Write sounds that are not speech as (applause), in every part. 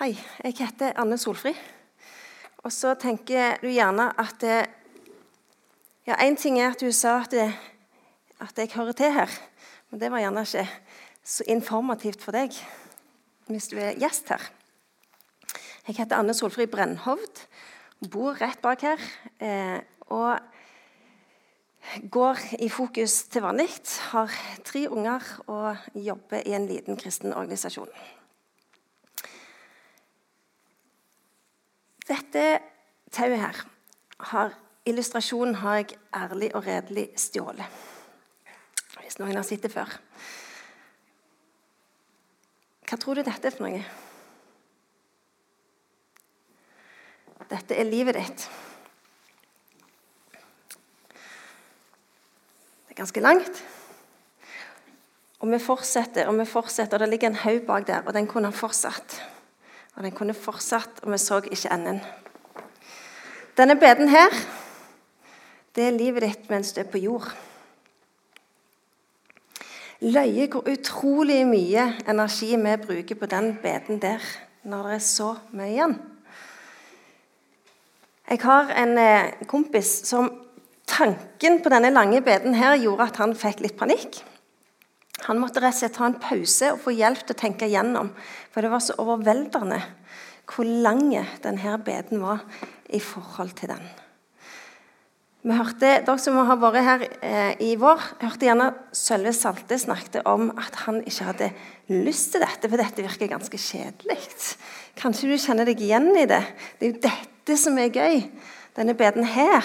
Hei, jeg heter Anne Solfri. Og så tenker du gjerne at det, Ja, én ting er at du sa at, det, at jeg hører til her, men det var gjerne ikke så informativt for deg hvis du er gjest her. Jeg heter Anne Solfri Brennhovd, bor rett bak her. Eh, og går i fokus til vanlig. Har tre unger og jobber i en liten kristen organisasjon. Dette tauet her har illustrasjonen har jeg ærlig og redelig stjålet. Hvis noen har sett det før. Hva tror du dette er for noe? Dette er livet ditt. Det er ganske langt. Og vi fortsetter og vi fortsetter. og Det ligger en haug bak der, og den kunne ha fortsatt. Og den kunne fortsatt, og vi så ikke enden. Denne beden her, det er livet ditt mens du er på jord. Løye hvor utrolig mye energi vi bruker på den beden der når det er så mye igjen. Jeg har en eh, kompis som tanken på denne lange beden her gjorde at han fikk litt panikk. Han måtte rett og slett ta en pause og få hjelp til å tenke igjennom. For det var så overveldende hvor lang denne beden var i forhold til den. Vi hørte, Dere som har vært her eh, i vår, hørte gjerne Sølve Salte snakket om at han ikke hadde lyst til dette, for dette virker ganske kjedelig. Kanskje du kjenner deg igjen i det. Det er jo dette som er gøy. Denne beden her.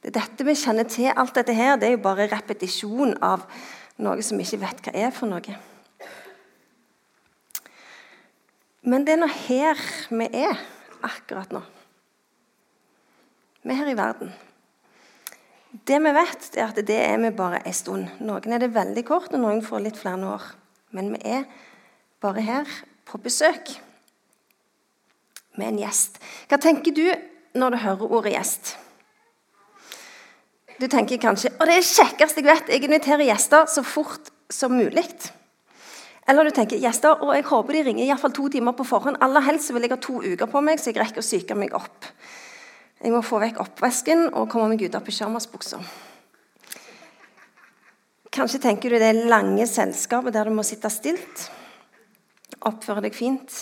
Det er dette vi kjenner til. Alt dette her det er jo bare repetisjon av noe som ikke vet hva er for noe. Men det er nå her vi er akkurat nå. Vi er her i verden. Det vi vet, er at det er vi bare en stund. Noen er det veldig kort, og noen får litt flere år. Men vi er bare her på besøk med en gjest. Hva tenker du når du hører ordet gjest? Du tenker kanskje og det er kjekkest jeg vet. Jeg inviterer gjester så fort som mulig. Eller du tenker gjester, og jeg håper de ringer i fall to timer på forhånd. Aller helst vil jeg ha to uker på meg, så jeg rekker å psyke meg opp. Jeg må få vekk oppvasken og komme meg ut av pysjamasbuksa. Kanskje tenker du det lange selskapet der du må sitte stilt. Oppføre deg fint.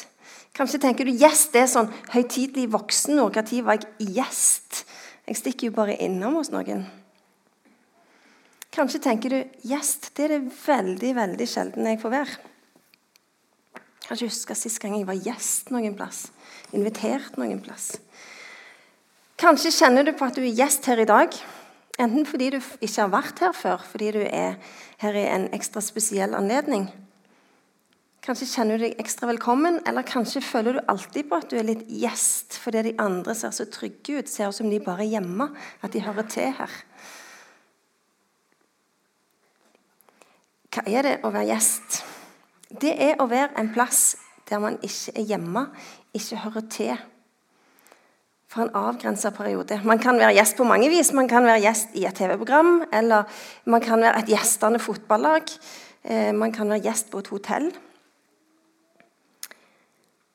Kanskje tenker du gjest det er sånn høytidelig voksen. Når var jeg gjest? Jeg stikker jo bare innom hos noen. Kanskje tenker du gjest det er det veldig veldig sjelden jeg får være. Kanskje husker sist gang jeg var gjest noen plass. Invitert noen plass. Kanskje kjenner du på at du er gjest her i dag. Enten fordi du ikke har vært her før, fordi du er her i en ekstra spesiell anledning. Kanskje kjenner du deg ekstra velkommen, eller kanskje føler du alltid på at du er litt gjest fordi de andre ser så trygge ut, ser ut som de bare er hjemme, at de hører til her. Hva er det å være gjest? Det er å være en plass der man ikke er hjemme, ikke hører til for en avgrensa periode. Man kan være gjest på mange vis. Man kan være gjest i et TV-program, eller man kan være et gjestende fotballag. Eh, man kan være gjest på et hotell.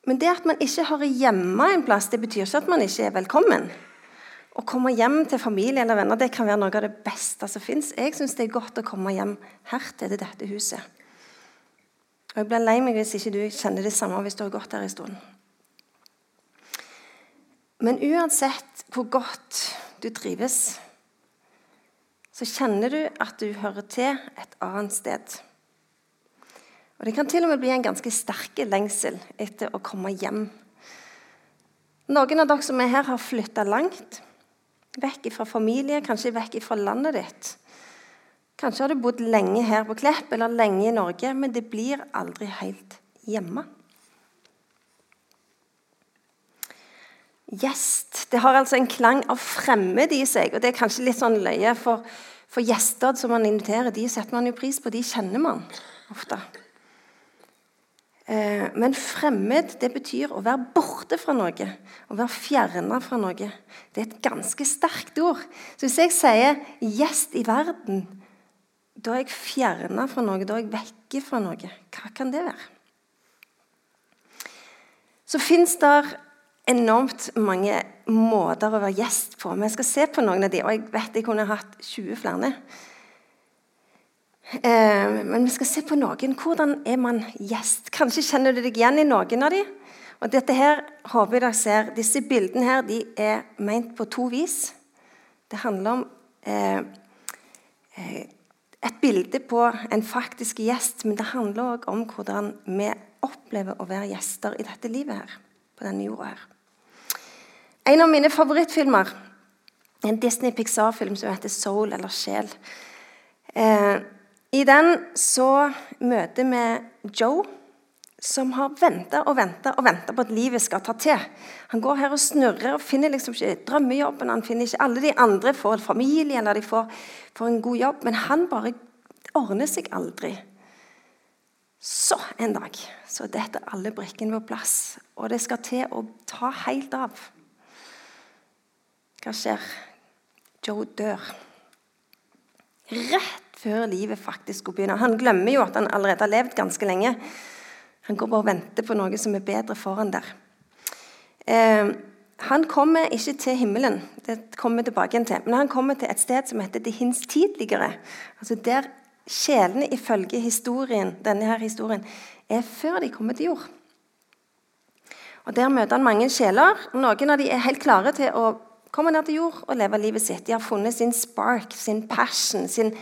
Men det at man ikke hører hjemme en plass, det betyr ikke at man ikke er velkommen. Å komme hjem til familie eller venner det kan være noe av det beste som fins. Jeg syns det er godt å komme hjem her til dette huset. Og Jeg blir lei meg hvis ikke du kjenner det samme hvis du har gått her en stund. Men uansett hvor godt du trives, så kjenner du at du hører til et annet sted. Og Det kan til og med bli en ganske sterk lengsel etter å komme hjem. Noen av dere som er her, har flytta langt. Vekk fra familie, kanskje vekk fra landet ditt. Kanskje har du bodd lenge her på Klepp eller lenge i Norge, men det blir aldri helt hjemme. Gjest. Det har altså en klang av fremmed i seg. og Det er kanskje litt sånn løye, for, for gjester som man inviterer, de setter man jo pris på. De kjenner man ofte. Eh, men fremmed det betyr å være borte fra noe. Å være fjerna fra noe. Det er et ganske sterkt ord. Så hvis jeg sier 'gjest i verden', da er jeg fjerna fra noe, da er jeg vekke fra noe. Hva kan det være? Så fins det enormt mange måter å være gjest på. Vi skal se på noen av de, og jeg vet jeg kunne hatt 20 flere. Eh, men vi skal se på noen. Hvordan er man gjest? Kanskje kjenner du deg igjen i noen av de. Og dette her håper jeg dere ser. Disse bildene her, de er ment på to vis. Det handler om eh, eh et bilde på en faktisk gjest, men det handler òg om hvordan vi opplever å være gjester i dette livet her, på denne jorda her. En av mine favorittfilmer er en Disney Pixar-film som heter 'Soul', eller 'Sjel'. Eh, I den så møter vi Joe, som har venta og venta og venta på at livet skal ta til. Han går her og snurrer og finner liksom ikke drømmejobben. Han finner ikke Alle de andre får familie eller de får, får en god jobb, men han bare ordner seg aldri. Så en dag så detter alle brikkene på plass, og det skal til å ta helt av. Hva skjer? Joe dør. Rett før livet faktisk skulle begynne. Han glemmer jo at han allerede har levd ganske lenge. Han går bare og venter på noe som er bedre foran der. Eh, han kommer ikke til himmelen, det kommer tilbake igjen til, men han kommer til et sted som heter det hinstidligere. Altså der sjelene ifølge historien, denne her historien er før de kommer til jord. Og Der møter han mange sjeler. Noen av de er helt klare til å komme ned til jord og leve livet sitt. De har funnet sin spark, sin passion, sin,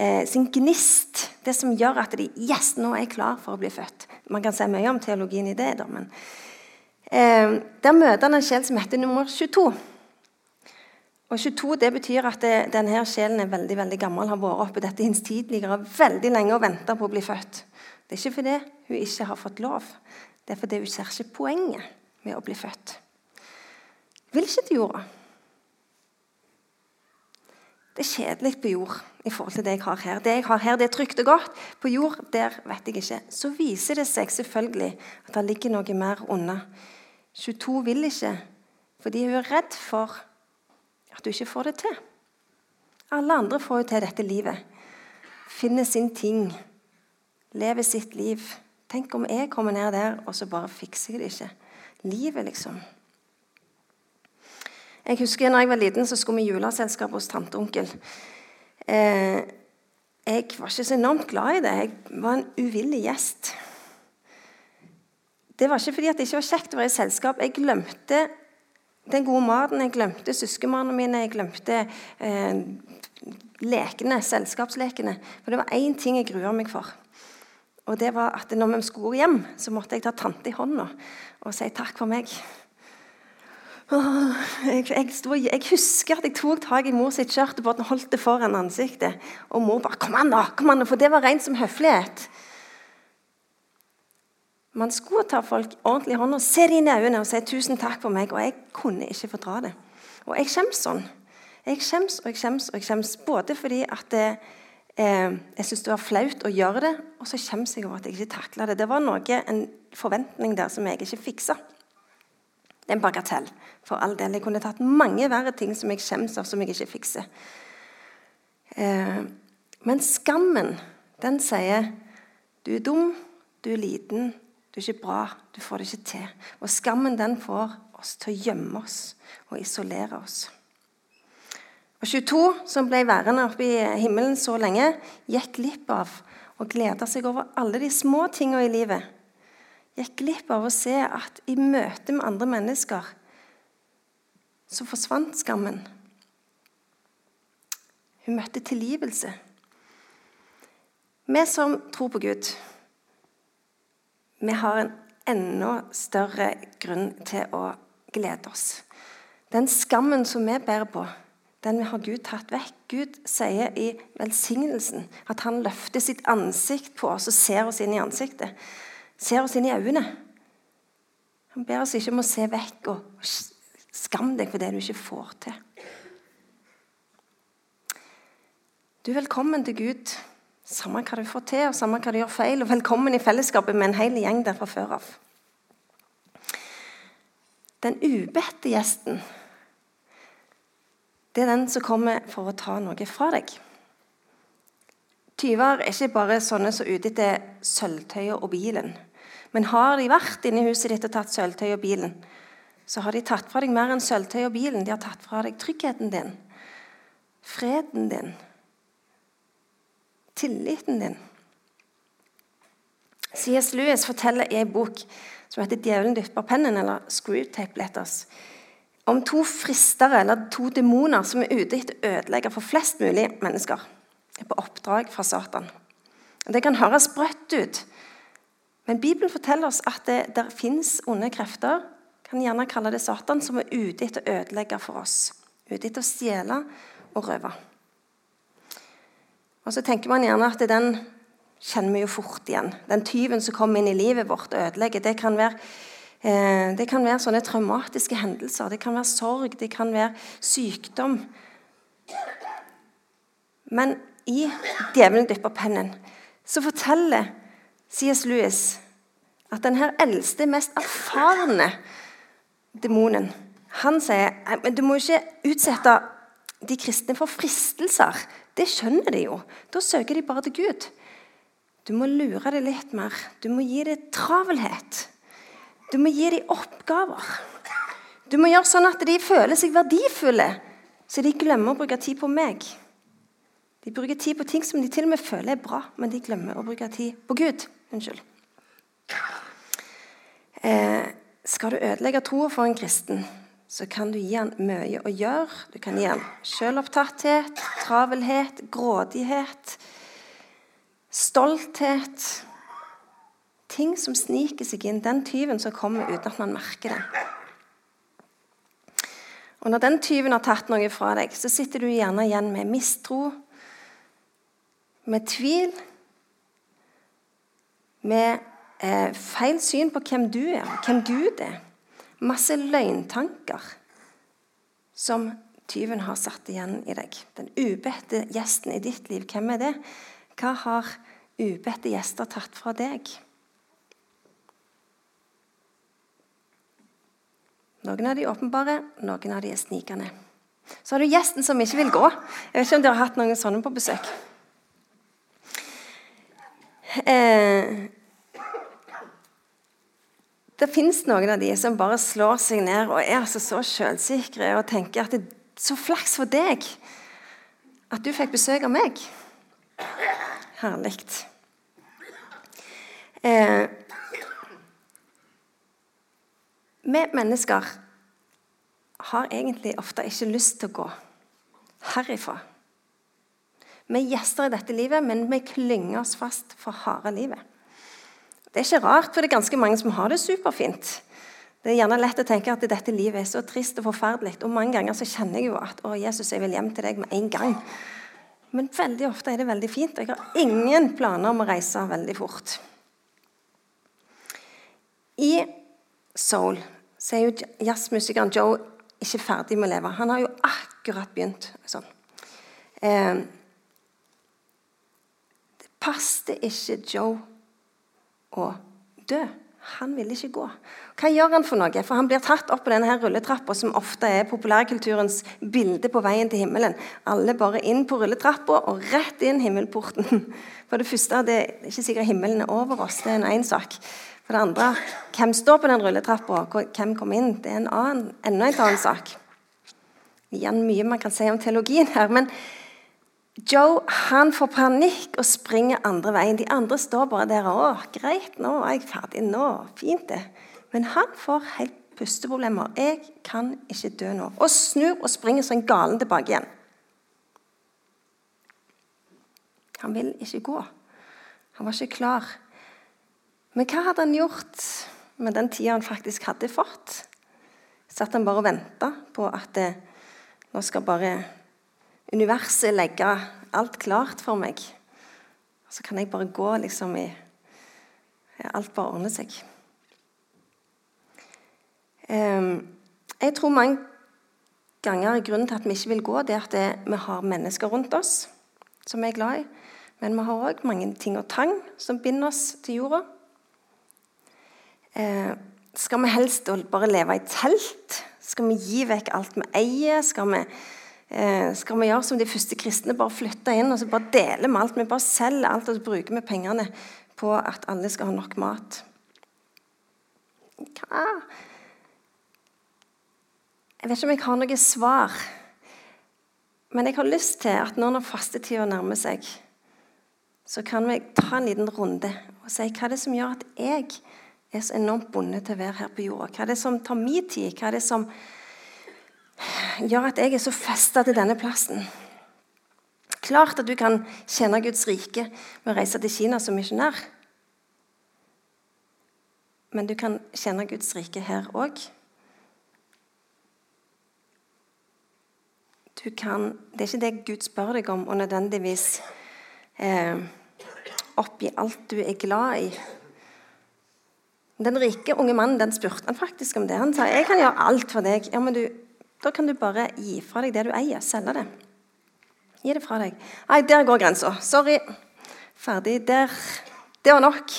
eh, sin gnist. Det som gjør at de Yes, nå er jeg klar for å bli født. Man kan si mye om teologien i det, da, men eh, Der møter han en sjel som heter nummer 22. Og 22 det betyr at det, denne sjelen er veldig veldig gammel, har vært oppe dette tid tidligere veldig lenge og venta på å bli født. Det er ikke fordi hun ikke har fått lov, det er fordi hun ser ikke poenget med å bli født. Vil ikke til jorda. Det er kjedelig på jord i forhold til det jeg har her. Det jeg har her, det er trygt og godt. På jord, der vet jeg ikke. Så viser det seg selvfølgelig at det ligger noe mer unna. 22 vil ikke fordi hun er redd for at hun ikke får det til. Alle andre får jo til dette livet. Finner sin ting. Lever sitt liv. Tenk om jeg kommer ned der, og så bare fikser jeg det ikke. Livet, liksom. Jeg husker når jeg var liten, så skulle vi i juleselskap hos tante og onkel. Eh, jeg var ikke så enormt glad i det. Jeg var en uvillig gjest. Det var ikke fordi det ikke var kjekt å være i selskap. Jeg glemte den gode maten. Jeg glemte søskenbarna mine. Jeg glemte eh, lekene, selskapslekene. For det var én ting jeg grua meg for. Og det var at når vi skulle hjem, så måtte jeg ta tante i hånda og si takk for meg. Jeg, jeg, stod, jeg, husker at jeg tok tak i mor sitt skjørt og holdt det foran ansiktet. Og mor bare 'Kom an, da!' kom an, For det var rent som høflighet. Man skulle ta folk ordentlig i hånda, se dem i øynene og si 'tusen takk for meg'. Og jeg kunne ikke fordra det. Og jeg skjems sånn. Jeg skjems og jeg skjems og jeg skjems både fordi at det, eh, jeg syns det var flaut å gjøre det, og så skjems jeg over at jeg ikke takla det. Det var noe, en forventning der som jeg ikke fiksa. Det er en bagatell, for all del. Jeg kunne tatt mange verre ting som jeg skjemmes av, som jeg ikke fikser. Eh, men skammen, den sier du er dum, du er liten, du er ikke bra. Du får det ikke til. Og skammen den får oss til å gjemme oss og isolere oss. Og 22, som ble værende oppe i himmelen så lenge, gikk glipp av å glede seg over alle de små tingene i livet. Gikk glipp av å se at i møte med andre mennesker så forsvant skammen. Hun møtte tilgivelse. Vi som tror på Gud, vi har en enda større grunn til å glede oss. Den skammen som vi bærer på, den har Gud tatt vekk. Gud sier i velsignelsen at han løfter sitt ansikt på oss og ser oss inn i ansiktet. Ser oss inn i øynene. Han ber oss ikke om å se vekk og skam deg for det du ikke får til. Du er velkommen til Gud samme hva du får til, og samme hva du gjør feil. Og velkommen i fellesskapet med en hel gjeng der fra før av. Den ubedte gjesten, det er den som kommer for å ta noe fra deg. Tyver er ikke bare sånne som er ute etter sølvtøyet og bilen. Men har de vært inne i huset ditt og tatt sølvtøyet og bilen, så har de tatt fra deg mer enn sølvtøy og bilen. De har tatt fra deg tryggheten din, freden din, tilliten din. C.S. Lewis forteller i en bok som heter 'Djevelen dypper pennen', eller 'Screwtape Letters', om to fristere, eller to demoner, som er ute etter å ødelegge for flest mulig mennesker. På oppdrag fra Satan. Det kan høres sprøtt ut, men Bibelen forteller oss at det der fins onde krefter, kan gjerne kalle det Satan, som er ute etter å ødelegge for oss. Ute etter å stjele og røve. Og så tenker man gjerne at den kjenner vi jo fort igjen. Den tyven som kommer inn i livet vårt og ødelegger, det kan være eh, det kan være sånne traumatiske hendelser, det kan være sorg, det kan være sykdom. Men i 'Djevelen dypper pennen' så forteller C.S. Lewis at den her eldste, mest erfarne demonen han sier men du må ikke utsette de kristne for fristelser. Det skjønner de jo. Da søker de bare til Gud. Du må lure dem litt mer. Du må gi dem travelhet. Du må gi dem oppgaver. Du må gjøre sånn at de føler seg verdifulle, så de glemmer å bruke tid på meg. De bruker tid på ting som de til og med føler er bra, men de glemmer å bruke tid på Gud. Unnskyld. Eh, skal du ødelegge troa for en kristen, så kan du gi han mye å gjøre. Du kan gi han selvopptatthet, travelhet, grådighet Stolthet. Ting som sniker seg inn. Den tyven som kommer uten at man merker det. Og Når den tyven har tatt noe fra deg, så sitter du gjerne igjen med mistro, med tvil, med eh, feil syn på hvem du er, hvem Gud er. Masse løgntanker som tyven har satt igjen i deg. Den ubedte gjesten i ditt liv, hvem er det? Hva har ubedte gjester tatt fra deg? Noen av de åpenbare, noen av de er snikende. Så har du gjesten som ikke vil gå. Jeg vet ikke om dere har hatt noen sånne på besøk. Eh, det fins noen av de som bare slår seg ned og er altså så selvsikre og tenker at det er så flaks for deg at du fikk besøk av meg. Herlig. Eh, vi mennesker har egentlig ofte ikke lyst til å gå herifra. Vi er gjester i dette livet, men vi klynger oss fast for harde livet. Det er ikke rart, for det er ganske mange som har det superfint. Det er gjerne lett å tenke at dette livet er så trist og forferdelig. Og mange ganger så kjenner jeg jo at å, Jesus, jeg vil hjem til deg med en gang. Men veldig ofte er det veldig fint. Jeg har ingen planer om å reise veldig fort. I Soul så er jo jazzmusikeren Joe ikke ferdig med å leve. Han har jo akkurat begynt. Sånn. Eh, det passet ikke Joe å dø. Han ville ikke gå. Hva gjør han for noe? For Han blir tatt opp på denne her rulletrappa, som ofte er populærkulturens bilde på veien til himmelen. Alle bare inn på rulletrappa og rett inn himmelporten. (laughs) For det første, det er ikke sikkert himmelen er over oss. Det er en én sak. For det andre, hvem står på den rulletrappa? Hvem kommer inn? Det er en annen, enda en annen sak. Igjen mye man kan si om teologien her. men Joe han får panikk og springer andre veien. De andre står bare der. 'Å, greit, nå er jeg ferdig. Nå, fint det.' Men han får helt pusteproblemer. 'Jeg kan ikke dø nå.' Og snur og springer som en galen tilbake igjen. Han vil ikke gå. Han var ikke klar. Men hva hadde han gjort med den tida han faktisk hadde fått? Satt han bare og venta på at det, nå skal bare universet legge alt klart for meg. Så kan jeg bare gå liksom i Alt bare ordner seg. Ehm, jeg tror mange ganger grunnen til at vi ikke vil gå, det er at vi har mennesker rundt oss som vi er glad i. Men vi har òg mange ting og tang som binder oss til jorda. Ehm, skal vi helst bare leve i telt? Skal vi gi vekk alt vi eier? Skal vi Eh, skal vi gjøre som de første kristne, bare flytte inn og så bare dele med alt? Vi bare selger alt og så bruker vi pengene på at alle skal ha nok mat. hva Jeg vet ikke om jeg har noe svar. Men jeg har lyst til at nå når fastetida nærmer seg, så kan vi ta en liten runde og si hva er det som gjør at jeg er så enormt bundet til å være her på jorda? Hva er det som tar min tid? Hva er det som gjør at jeg er så festa til denne plassen? Klart at du kan kjenne Guds rike med å reise til Kina som misjonær. Men du kan kjenne Guds rike her òg. Det er ikke det Gud spør deg om, og nødvendigvis eh, oppgi alt du er glad i. Den rike unge mannen den spurte han faktisk om det. Han sa jeg kan gjøre alt for deg. Ja, men du, Da kan du bare gi fra deg det du eier. Selge det. Gi det fra deg. Nei, der går grensa. Sorry. Ferdig. Der. Det var nok.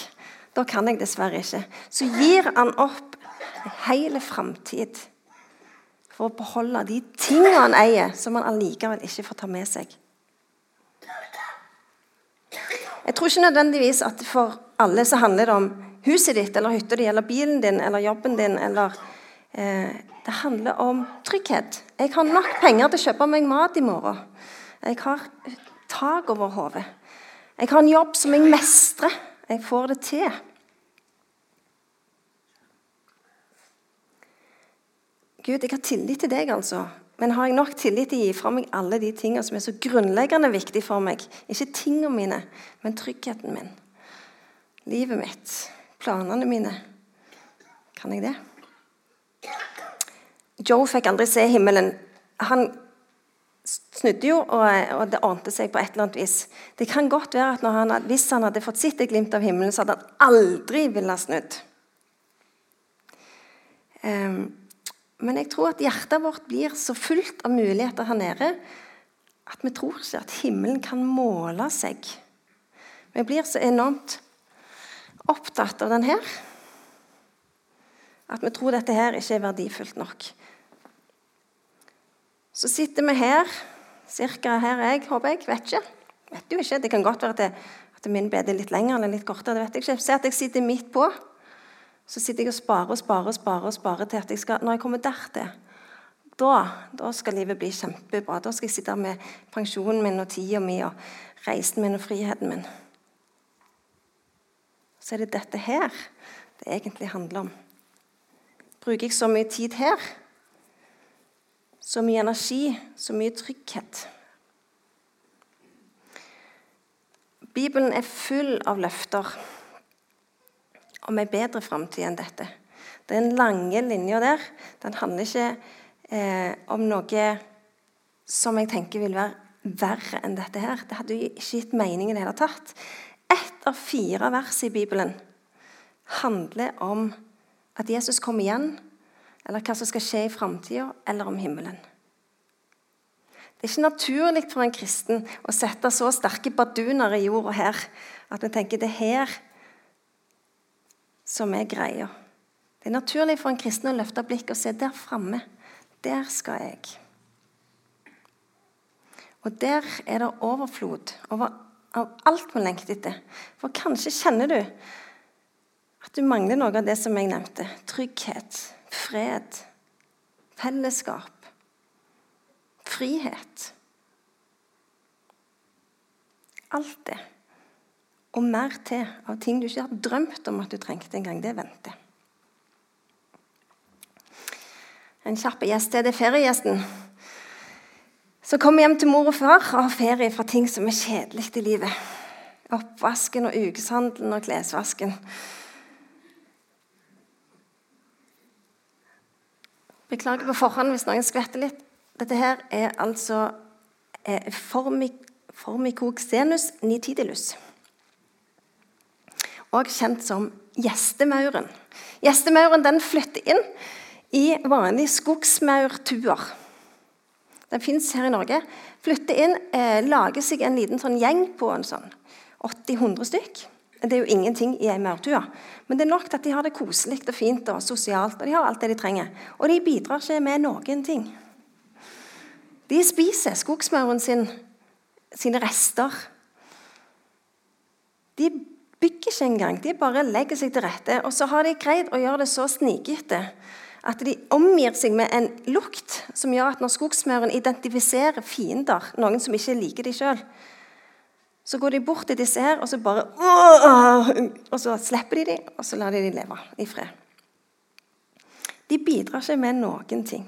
Da kan jeg dessverre ikke. Så gir han opp hele framtid for å beholde de tingene han eier, som han allikevel ikke får ta med seg. Jeg tror ikke nødvendigvis at for alle så handler det om huset ditt eller hytta di eller bilen din eller jobben din. eller eh, Det handler om trygghet. Jeg har nok penger til å kjøpe meg mat i morgen. Jeg har tak over hodet. Jeg har en jobb som jeg mestrer. Jeg får det til. Gud, jeg har tillit til deg, altså. Men har jeg nok tillit til å gi fra meg alle de tingene som er så grunnleggende viktige for meg? Ikke tingene mine, men tryggheten min. Livet mitt, planene mine. Kan jeg det? Joe fikk aldri se himmelen. Han snudde jo, og, og, det ordnet seg på et eller annet vis. Det kan godt være at han, hvis han hadde fått sitt et glimt av himmelen, så hadde han aldri ville snudd. Um, men jeg tror at hjertet vårt blir så fullt av muligheter her nede at vi tror ikke at himmelen kan måle seg. Vi blir så enormt opptatt av den her at vi tror dette her ikke er verdifullt nok. Så sitter vi her, ca. her jeg, håper jeg. Vet ikke. Vet jo ikke. Det kan godt være at, det, at min bed er litt lengre eller litt kortere. det vet jeg ikke. Se at jeg sitter midt på. Så sitter jeg og sparer og sparer sparer, sparer til at jeg skal, når jeg kommer dertil, da, da skal livet bli kjempebra. Da skal jeg sitte med pensjonen min og tida mi og reisen min og friheten min. Så er det dette her det egentlig handler om. Bruker jeg så mye tid her, så mye energi, så mye trygghet Bibelen er full av løfter om ei bedre framtid enn dette. Den lange linja der den handler ikke eh, om noe som jeg tenker vil være verre enn dette her. Det hadde jo ikke gitt mening i det hele tatt. Ett av fire vers i Bibelen handler om at Jesus kommer igjen, eller hva som skal skje i framtida, eller om himmelen. Det er ikke naturlig for en kristen å sette så sterke baduner i jorda her at vi tenker det er her som er greia. Det er naturlig for en kristen å løfte blikket og se der framme. Der skal jeg. Og der er det overflod over, av alt vi lengter etter. For kanskje kjenner du at du mangler noe av det som jeg nevnte. Trygghet, fred, fellesskap, frihet. Alt det og mer til av ting du ikke har drømt om at du trengte en gang. Det venter. En kjapp gjest det det feriegjesten. Så kommer hjem til mor og far og har ferie fra ting som er kjedelig i livet. Oppvasken og ukeshandelen og klesvasken. Beklager på forhånd hvis noen skvetter litt. Dette her er altså eh, nitidilus og kjent som gjestemauren. Gjestemauren den flytter inn i vanlige skogsmaurtuer. Den fins her i Norge. Flytter inn, eh, lager seg en liten sånn gjeng på en sånn 80-100 stykk. Det er jo ingenting i ei maurtue, men det er nok at de har det koselig og fint og sosialt. og De har alt det de trenger. Og de bidrar ikke med noen ting. De spiser skogsmauren sin, sine rester. De bygger ikke engang. De bare legger seg til rette. Og så har de greid å gjøre det så snikete at de omgir seg med en lukt som gjør at når skogsmauren identifiserer fiender, noen som ikke liker de sjøl, så går de bort til disse her, og så bare Og så slipper de dem, og så lar de dem leve i fred. De bidrar ikke med noen ting.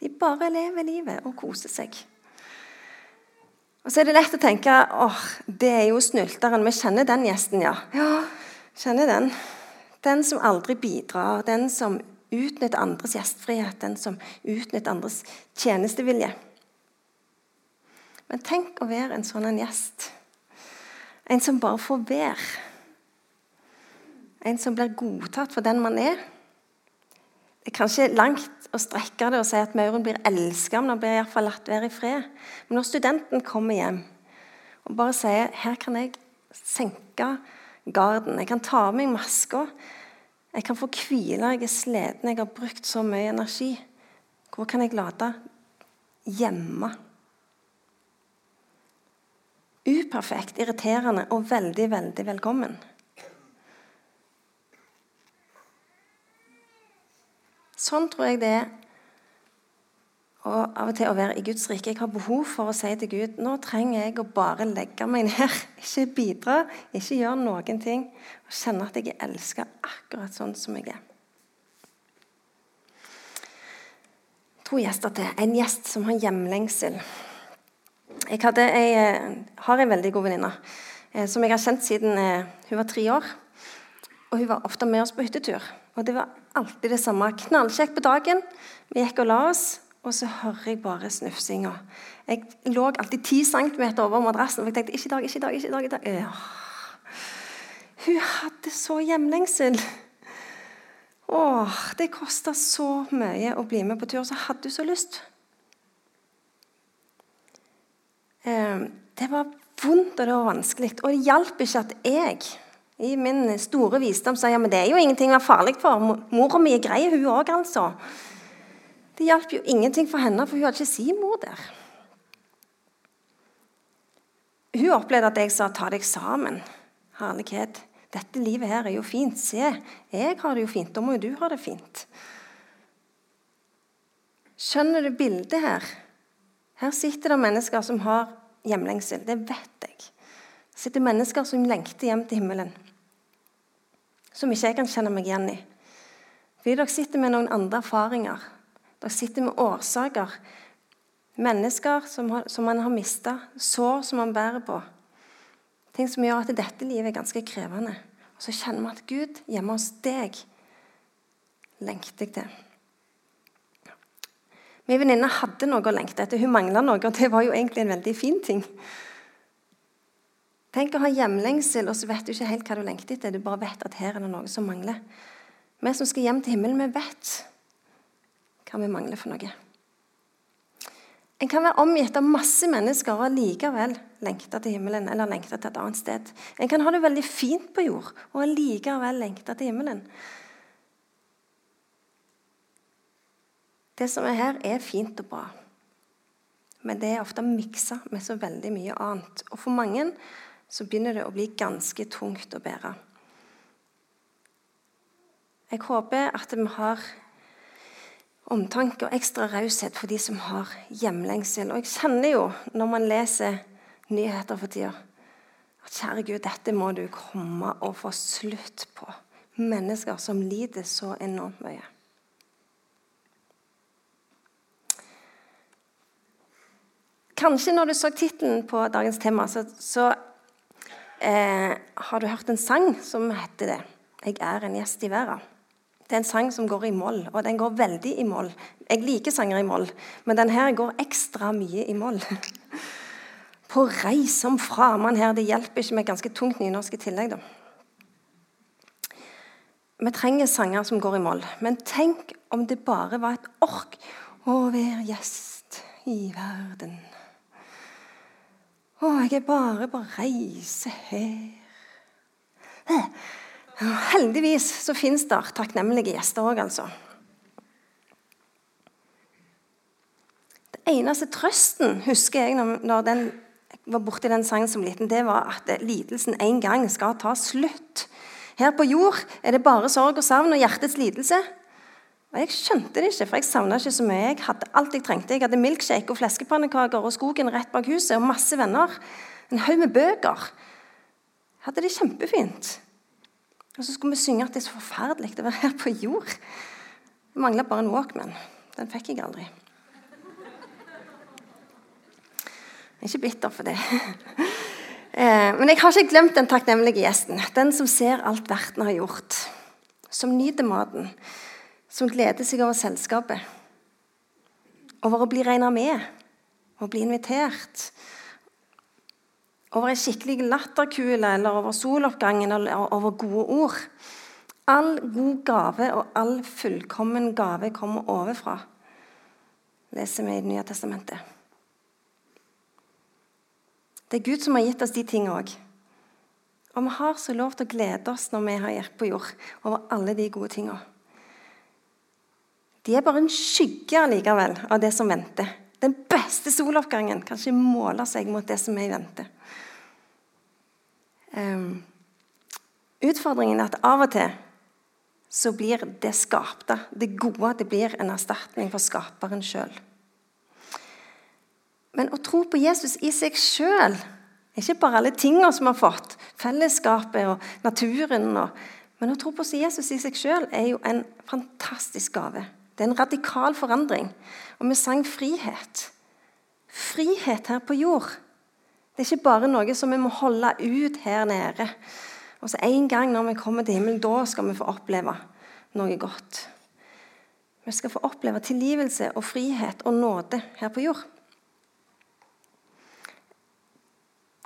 De bare lever livet og koser seg. Og så er det lett å tenke åh, det er jo snylteren. Vi kjenner den gjesten, ja. Ja, kjenner den. Den som aldri bidrar, den som utnytter andres gjestfrihet, den som utnytter andres tjenestevilje. Men tenk å være en sånn en gjest. En som bare får være. En som blir godtatt for den man er. Det er kanskje langt å strekke det og si at mauren blir elska, men han blir iallfall latt være i fred. Men når studenten kommer hjem og bare sier her kan jeg senke garden, jeg kan ta av meg maska, jeg kan få hvile, jeg er sliten, jeg har brukt så mye energi. Hvor kan jeg lade? Hjemme. Uperfekt, irriterende og veldig, veldig velkommen. Sånn tror jeg det er og av og til å være i Guds rike. Jeg har behov for å si til Gud nå trenger jeg å bare legge meg ned. (laughs) Ikke bidra, ikke gjøre noen ting. Og kjenne at jeg er elska akkurat sånn som jeg er. To gjester til. En gjest som har hjemlengsel. Jeg hadde ei, eh, har en veldig god venninne eh, som jeg har kjent siden eh, hun var tre år. Og hun var ofte med oss på hyttetur. Og det var alltid det samme. Knallkjekt på dagen. Vi gikk og la oss, og så hører jeg bare snufsinga. Jeg lå alltid ti centimeter over madrassen, og jeg tenkte ikke i dag, ikke i dag. ikke i dag, ikke i dag. Ja. Hun hadde så hjemlengsel. Åh, det kosta så mye å bli med på tur, så hadde hun så lyst. Eh, det var vondt, og det var vanskelig. Og det hjalp ikke at jeg i min store visdom sa ja, men det er jo ingenting å være farlig for. Mora mi er grei, hun òg, altså. Det hjalp jo ingenting for henne, for hun hadde ikke sin mor der. Hun opplevde at jeg sa 'ta deg sammen'. Herlighet. Dette livet her er jo fint. Se, jeg har det jo fint. Da må jo du ha det fint. Skjønner du bildet her? Her sitter det mennesker som har hjemlengsel. Det vet jeg. Det sitter mennesker som lengter hjem til himmelen som ikke jeg kan kjenne meg igjen i. Fordi dere sitter med noen andre erfaringer. Dere sitter med årsaker. Mennesker som, har, som man har mista. Sår som man bærer på. Ting som gjør at dette livet er ganske krevende. Og så kjenner vi at Gud, hjemme hos deg, lengter jeg til. Min venninne hadde noe å lengte etter. Hun mangla noe, og det var jo egentlig en veldig fin ting. Tenk å ha hjemlengsel, og så vet du ikke helt hva du lengter etter. Du bare vet at her er det noe som mangler. Vi som skal hjem til himmelen, vi vet hva vi mangler for noe. En kan være omgitt av masse mennesker og likevel lengte til himmelen eller lengte til et annet sted. En kan ha det veldig fint på jord og likevel lengte til himmelen. Det som er her, er fint og bra, men det er ofte miksa med så veldig mye annet. Og for mange så begynner det å bli ganske tungt å bære. Jeg håper at vi har omtanke og ekstra raushet for de som har hjemlengsel. Og jeg kjenner jo, når man leser nyheter for tida, at kjære Gud, dette må du komme og få slutt på. Mennesker som lider så enormt mye. Kanskje når du så tittelen på dagens tema, så, så eh, har du hørt en sang som heter det? 'Jeg er en gjest i verden'. Det er en sang som går i moll, og den går veldig i moll. Jeg liker sanger i moll, men den her går ekstra mye i moll. (laughs) På reis som framann her. Det hjelper ikke med ganske tungt nynorsk i tillegg, da. Vi trenger sanger som går i moll. Men tenk om det bare var et ork å være gjest i verden. Å, jeg er bare på reise her. Heldigvis så fins det takknemlige gjester òg, altså. Den eneste trøsten husker jeg når, når den var borti den sangen som liten, det var at lidelsen en gang skal ta slutt. Her på jord er det bare sorg og savn og hjertets lidelse. Og Jeg skjønte det ikke, for jeg savna ikke så mye. Jeg hadde alt jeg trengte. Jeg hadde milkshake og fleskepannekaker og skogen rett bak huset og masse venner. En haug med bøker. Jeg hadde det kjempefint. Og så skulle vi synge at det er så forferdelig å være her på jord. Det mangla bare en Walkman. Den fikk jeg aldri. Jeg er ikke bitter for det. Eh, men jeg har ikke glemt den takknemlige gjesten. Den som ser alt verten har gjort. Som nyter maten. Som gleder seg over selskapet. Over å bli regna med. Å bli invitert. Over ei skikkelig latterkule eller over soloppgangen eller over gode ord. All god gave og all fullkommen gave kommer ovenfra, leser vi i Det nye testamentet. Det er Gud som har gitt oss de tingene òg. Og vi har så lov til å glede oss når vi har hjelp på jord, over alle de gode tingene. De er bare en skygge allikevel av det som venter. Den beste soloppgangen kan ikke måle seg mot det som er i vente. Um, utfordringen er at av og til så blir det skapte, det gode, det blir en erstatning for skaperen sjøl. Men å tro på Jesus i seg sjøl, ikke bare alle tingene som vi har fått, fellesskapet og naturen og, Men å tro på Jesus i seg sjøl er jo en fantastisk gave. Det er en radikal forandring. Og vi sang frihet. Frihet her på jord. Det er ikke bare noe som vi må holde ut her nede. Og så En gang når vi kommer til himmelen, da skal vi få oppleve noe godt. Vi skal få oppleve tilgivelse og frihet og nåde her på jord.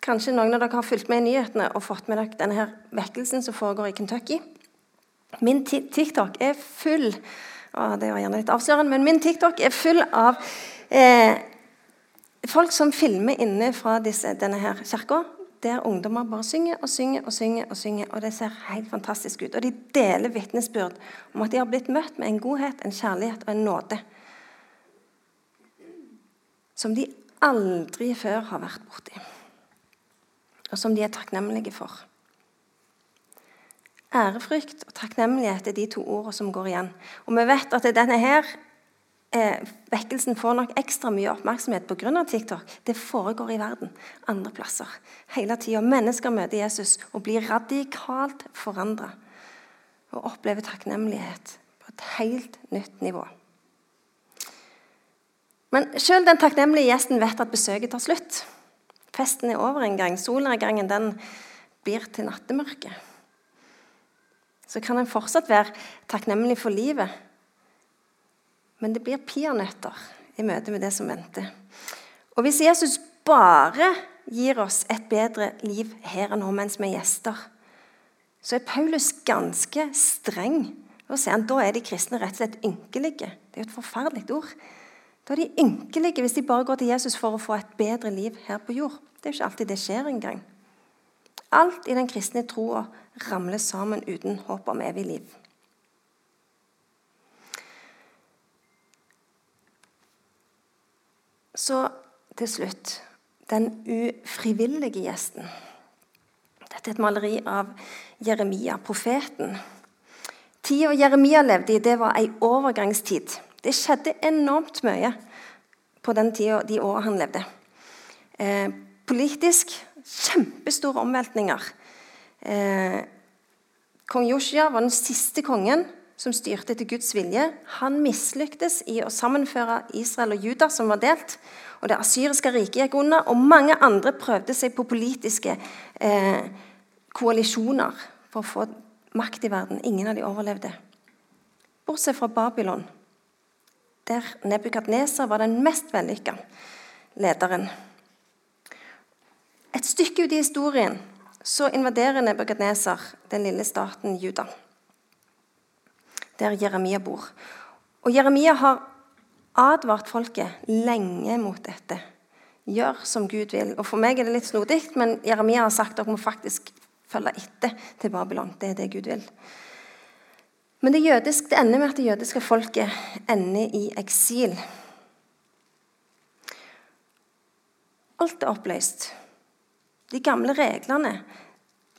Kanskje noen av dere har fulgt med i nyhetene og fått med dere denne her vekkelsen som foregår i Kentucky. Min TikTok er full å, det var gjerne litt avslørende, men min TikTok er full av eh, folk som filmer inne fra disse, denne her kirka, der ungdommer bare synger og synger og synger. Og synger, og det ser helt fantastisk ut. Og de deler vitnesbyrd om at de har blitt møtt med en godhet, en kjærlighet og en nåde som de aldri før har vært borti og som de er takknemlige for. Ærefrykt og takknemlighet er de to ordene som går igjen. Og vi vet at denne her eh, vekkelsen får nok ekstra mye oppmerksomhet pga. TikTok. Det foregår i verden, andre plasser. Hele tida. Mennesker møter Jesus og blir radikalt forandra. Og opplever takknemlighet på et helt nytt nivå. Men sjøl den takknemlige gjesten vet at besøket tar slutt. Festen er over en gang. Solnedgangen den blir til nattemørke. Så kan en fortsatt være takknemlig for livet. Men det blir peanøtter i møte med det som venter. Og hvis Jesus bare gir oss et bedre liv her og nå mens vi er gjester, så er Paulus ganske streng. Og sier han, Da er de kristne rett og slett ynkelige. Det er jo et forferdelig ord. Da er de ynkelige hvis de bare går til Jesus for å få et bedre liv her på jord. Det er jo ikke alltid det skjer engang. Alt i den kristne troa ramler sammen uten håp om evig liv. Så til slutt den ufrivillige gjesten. Dette er et maleri av Jeremia, profeten. Tida Jeremia levde i, det var ei overgangstid. Det skjedde enormt mye på den tida, de åra han levde. Eh, Politisk kjempestore omveltninger. Eh, Kong Joshua var den siste kongen som styrte etter Guds vilje. Han mislyktes i å sammenføre Israel og Juda, som var delt. og Det asyriske riket gikk under, og mange andre prøvde seg på politiske eh, koalisjoner for å få makt i verden. Ingen av de overlevde. Bortsett fra Babylon, der Nebukadneser var den mest vellykka lederen. Et stykke ut i historien så invaderer Nebukadneser den lille staten Juda, der Jeremia bor. Og Jeremia har advart folket lenge mot dette. Gjør som Gud vil. Og For meg er det litt snodig, men Jeremia har sagt at dere må faktisk følge etter til Babylon. Det er det Gud vil. Men det, jødisk, det ender med at det jødiske folket ender i eksil. Alt er oppløst. De gamle reglene.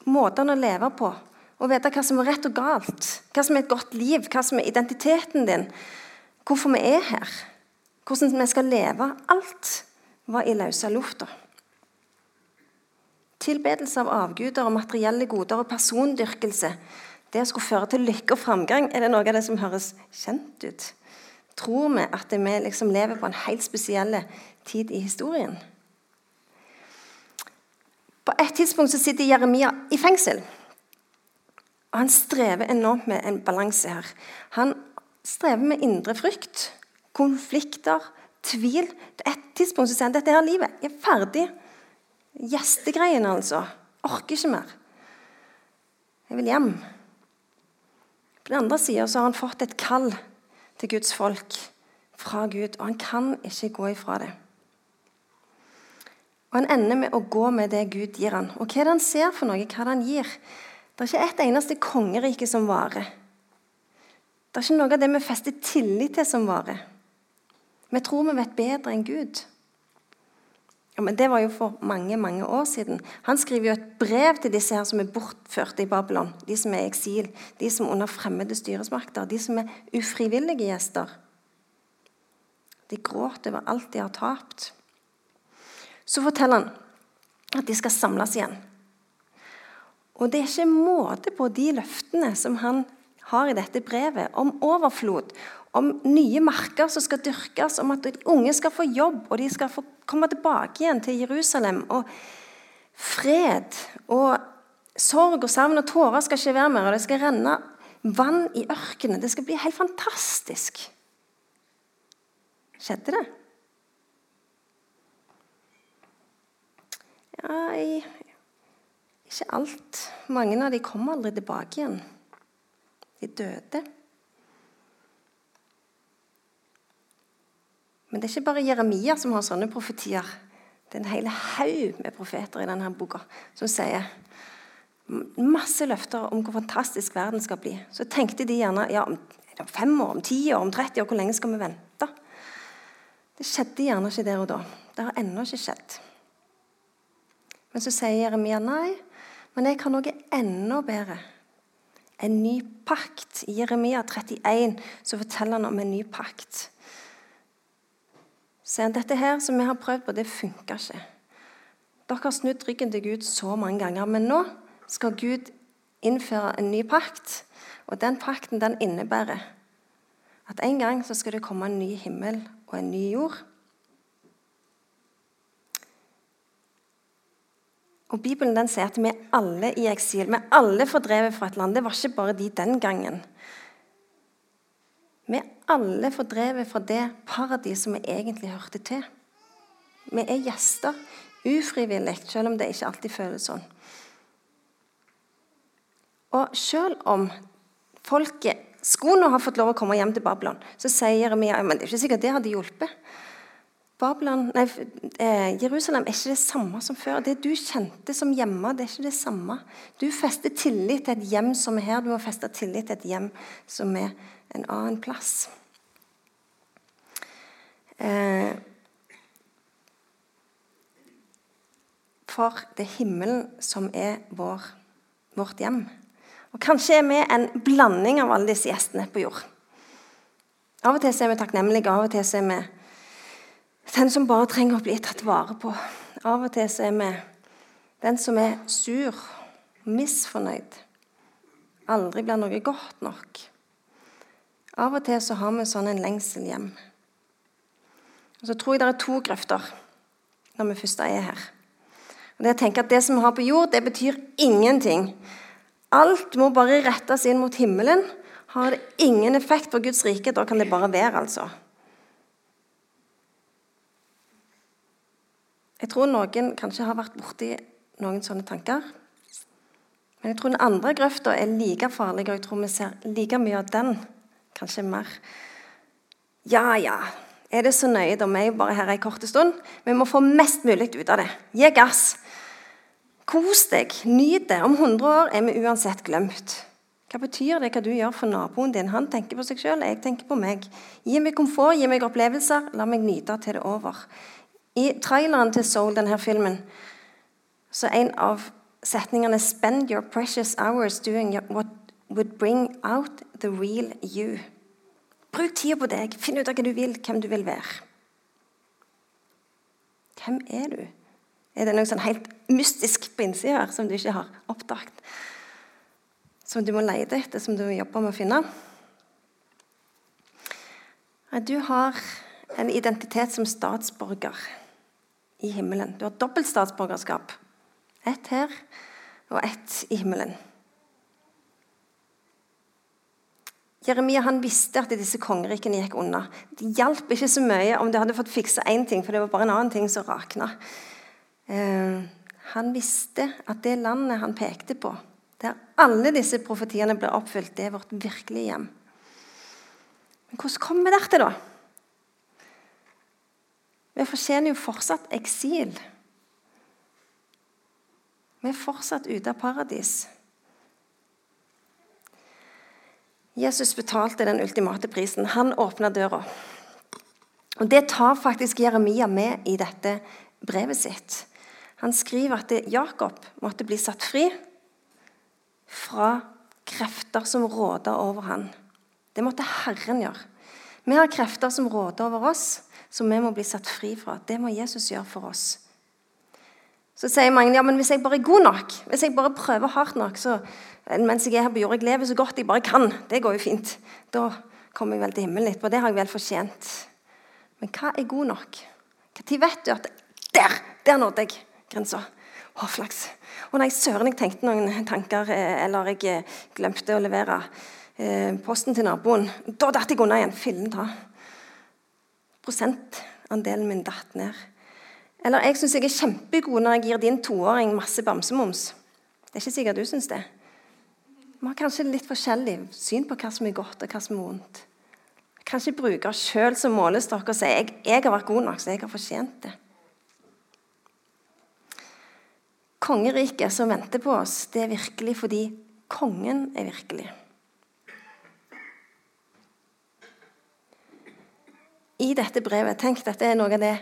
Måtene å leve på. Å vite hva som er rett og galt. Hva som er et godt liv. Hva som er identiteten din. Hvorfor vi er her. Hvordan vi skal leve. Alt var i løse lufta. Tilbedelse av avguder og materielle goder og persondyrkelse det skulle føre til lykke og framgang, er det noe av det som høres kjent ut? Tror vi at vi liksom lever på en helt spesiell tid i historien? På et tidspunkt så sitter Jeremia i fengsel. Og Han strever enormt med en balanse her. Han strever med indre frykt, konflikter, tvil. På et tidspunkt så sier han dette her livet er ferdig. Gjestegreiene, altså. Orker ikke mer. Jeg vil hjem. På den andre sida har han fått et kall til Guds folk fra Gud, og han kan ikke gå ifra det. Og Han ender med å gå med det Gud gir han. Og hva er det han ser for noe? Hva er det han gir? Det er ikke ett eneste kongerike som varer. Det er ikke noe av det vi fester tillit til, som varer. Vi tror vi vet bedre enn Gud. Ja, men Det var jo for mange mange år siden. Han skriver jo et brev til disse her som er bortførte i Babylon. De som er i eksil, de som er under fremmede styresmakter, de som er ufrivillige gjester. De gråter over alt de har tapt. Så forteller han at de skal samles igjen. Og det er ikke måte på de løftene som han har i dette brevet, om overflod, om nye marker som skal dyrkes, om at de unge skal få jobb, og de skal få komme tilbake igjen til Jerusalem. Og fred og sorg og savn og tårer skal ikke være mer. Og det skal renne vann i ørkenen. Det skal bli helt fantastisk. Skjedde det? Ja, ikke alt. Mange av de kom aldri tilbake igjen. De døde. Men det er ikke bare Jeremia som har sånne profetier. Det er en hel haug med profeter i denne boka som sier masse løfter om hvor fantastisk verden skal bli. Så tenkte de gjerne ja, om fem år, om ti år, om 30 år, hvor lenge skal vi vente? Det skjedde gjerne ikke der og da. Det har ennå ikke skjedd. Men så sier Jeremia nei, men jeg har noe enda bedre. En ny pakt. I Jeremia 31 så forteller han om en ny pakt sier han dette her som vi har prøvd på, det funka ikke. Dere har snudd ryggen til Gud så mange ganger, men nå skal Gud innføre en ny pakt. Og den pakten den innebærer at en gang så skal det komme en ny himmel og en ny jord. Og Bibelen den sier at vi er alle i eksil. Vi er alle fordrevet fra et land. Det var ikke bare de den gangen. Vi er alle fordrevet fra det paradis som vi egentlig hørte til. Vi er gjester ufrivillig, selv om det ikke alltid føles sånn. Og selv om folket skulle nå ha fått lov å komme hjem til Babylon, så sier Jeremia men det er ikke sikkert det hadde hjulpet. Babylon, nei, eh, Jerusalem er ikke det samme som før. Det du kjente som hjemme, det er ikke det samme. Du fester tillit til et hjem som er her. Du må feste tillit til et hjem som er en annen plass. Eh, for det er himmelen som er vår, vårt hjem. Og Kanskje er vi en blanding av alle disse gjestene på jord. Av og til er vi takknemlige, av og til er vi den som bare trenger å bli tatt vare på. Av og til så er vi den som er sur, misfornøyd, aldri blir noe godt nok. Av og til så har vi sånn en lengsel hjem. Og Så tror jeg det er to grøfter når vi først er her. Og det, jeg tenker at det som vi har på jord, det betyr ingenting. Alt må bare rettes inn mot himmelen. Har det ingen effekt på Guds rike, da kan det bare være, altså. Jeg tror noen kanskje har vært borti noen sånne tanker. Men jeg tror den andre grøfta er like farlig, og jeg tror vi ser like mye av den Kanskje mer. Ja, ja. Er det så nøye? Da er jo bare her en kort stund. Vi må få mest mulig ut av det. Gi gass. Kos deg. Nyt det. Om 100 år er vi uansett glemt. Hva betyr det hva du gjør for naboen din? Han tenker på seg sjøl, jeg tenker på meg. Gi meg komfort, gi meg opplevelser. La meg nyte til det over. I traileren til Soul, denne filmen, Så er en av setningene 'Spend your precious hours doing what would bring out the real you'. Bruk tida på deg. Finn ut av hva du vil, hvem du vil være. Hvem er du? Er det noe sånn helt mystisk på innsida her som du ikke har oppdaget? Som du må lete etter, som du må jobbe med å finne? Du har en identitet som statsborger i himmelen. Du har dobbelt statsborgerskap. Ett her og ett i himmelen. Jeremia han visste at disse kongerikene gikk unna. Det hjalp ikke så mye om de hadde fått fiksa én ting, for det var bare en annen ting som rakna. Eh, han visste at det landet han pekte på, der alle disse profetiene ble oppfylt, det er vårt virkelige hjem. Men hvordan kom vi dertil, da? Vi fortjener jo fortsatt eksil. Vi er fortsatt ute av paradis. Jesus betalte den ultimate prisen. Han åpna døra. Og Det tar faktisk Jeremia med i dette brevet sitt. Han skriver at Jakob måtte bli satt fri fra krefter som råder over han. Det måtte Herren gjøre. Vi har krefter som råder over oss, som vi må bli satt fri fra. Det må Jesus gjøre for oss. Så sier mange ja, men hvis jeg bare er god nok, hvis jeg bare prøver hardt nok, så mens jeg er her på jord, jeg lever så godt jeg bare kan, det går jo fint. Da kommer jeg vel til himmelen etterpå. Det har jeg vel fortjent. Men hva er god nok? Når vet du at Der! Der nådde jeg grensa. Å, flaks. Å nei, søren, jeg tenkte noen tanker, eh, eller jeg eh, glemte å levere eh, posten til naboen. Da datt jeg unna igjen. Fillen ta. Prosentandelen min datt ned. Eller jeg syns jeg er kjempegod når jeg gir din toåring masse bamsemums. Det er ikke sikkert du syns det. Vi har kanskje litt forskjellig syn på hva som er godt og hva som er vondt. Kanskje bruker sjøl som målestokk og sier jeg, jeg har vært god nok, så jeg har fortjent det. Kongeriket som venter på oss, det er virkelig fordi kongen er virkelig. I dette brevet, tenk dette er noe av det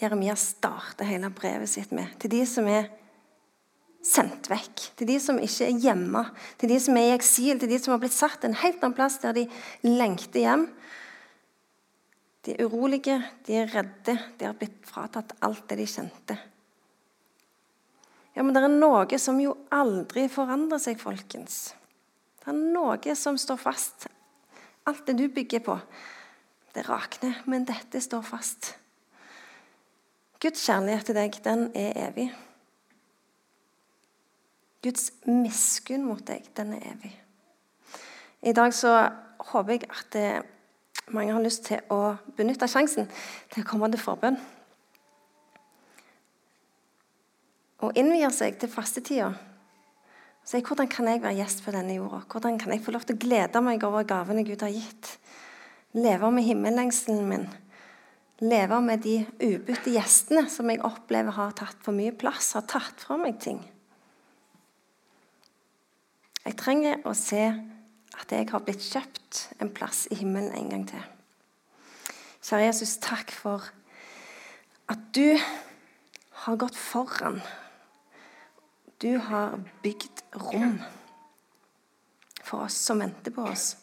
Jeremia starter hele brevet sitt med. Til de som er sendt vekk, til de som ikke er hjemme, til de som er i eksil, til de som har blitt satt en helt annen plass der de lengter hjem. De er urolige, de er redde, de har blitt fratatt alt det de kjente. Ja, Men det er noe som jo aldri forandrer seg, folkens. Det er noe som står fast. Alt det du bygger på, det rakner, men dette står fast. Guds kjærlighet til deg, den er evig. Guds miskunn mot deg, den er evig. I dag så håper jeg at eh, mange har lyst til å benytte sjansen til å komme til forbønn. Og innvie seg til fastetida. Si hvordan kan jeg være gjest på denne jorda? Hvordan kan jeg få lov til å glede meg over gavene Gud har gitt? Leve med himmellengselen min leve med de ubytte gjestene som jeg opplever har tatt for mye plass, har tatt fra meg ting. Jeg trenger å se at jeg har blitt kjøpt en plass i himmelen en gang til. Kjære Jesus, takk for at du har gått foran. Du har bygd rom for oss som venter på oss.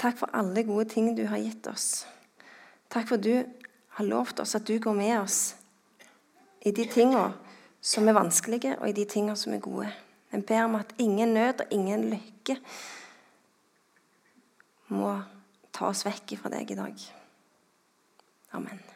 Takk for alle gode ting du har gitt oss. Takk for du har lovt oss at du går med oss i de tingene som er vanskelige, og i de tingene som er gode. Jeg ber om at ingen nød og ingen lykke må ta oss vekk fra deg i dag. Amen.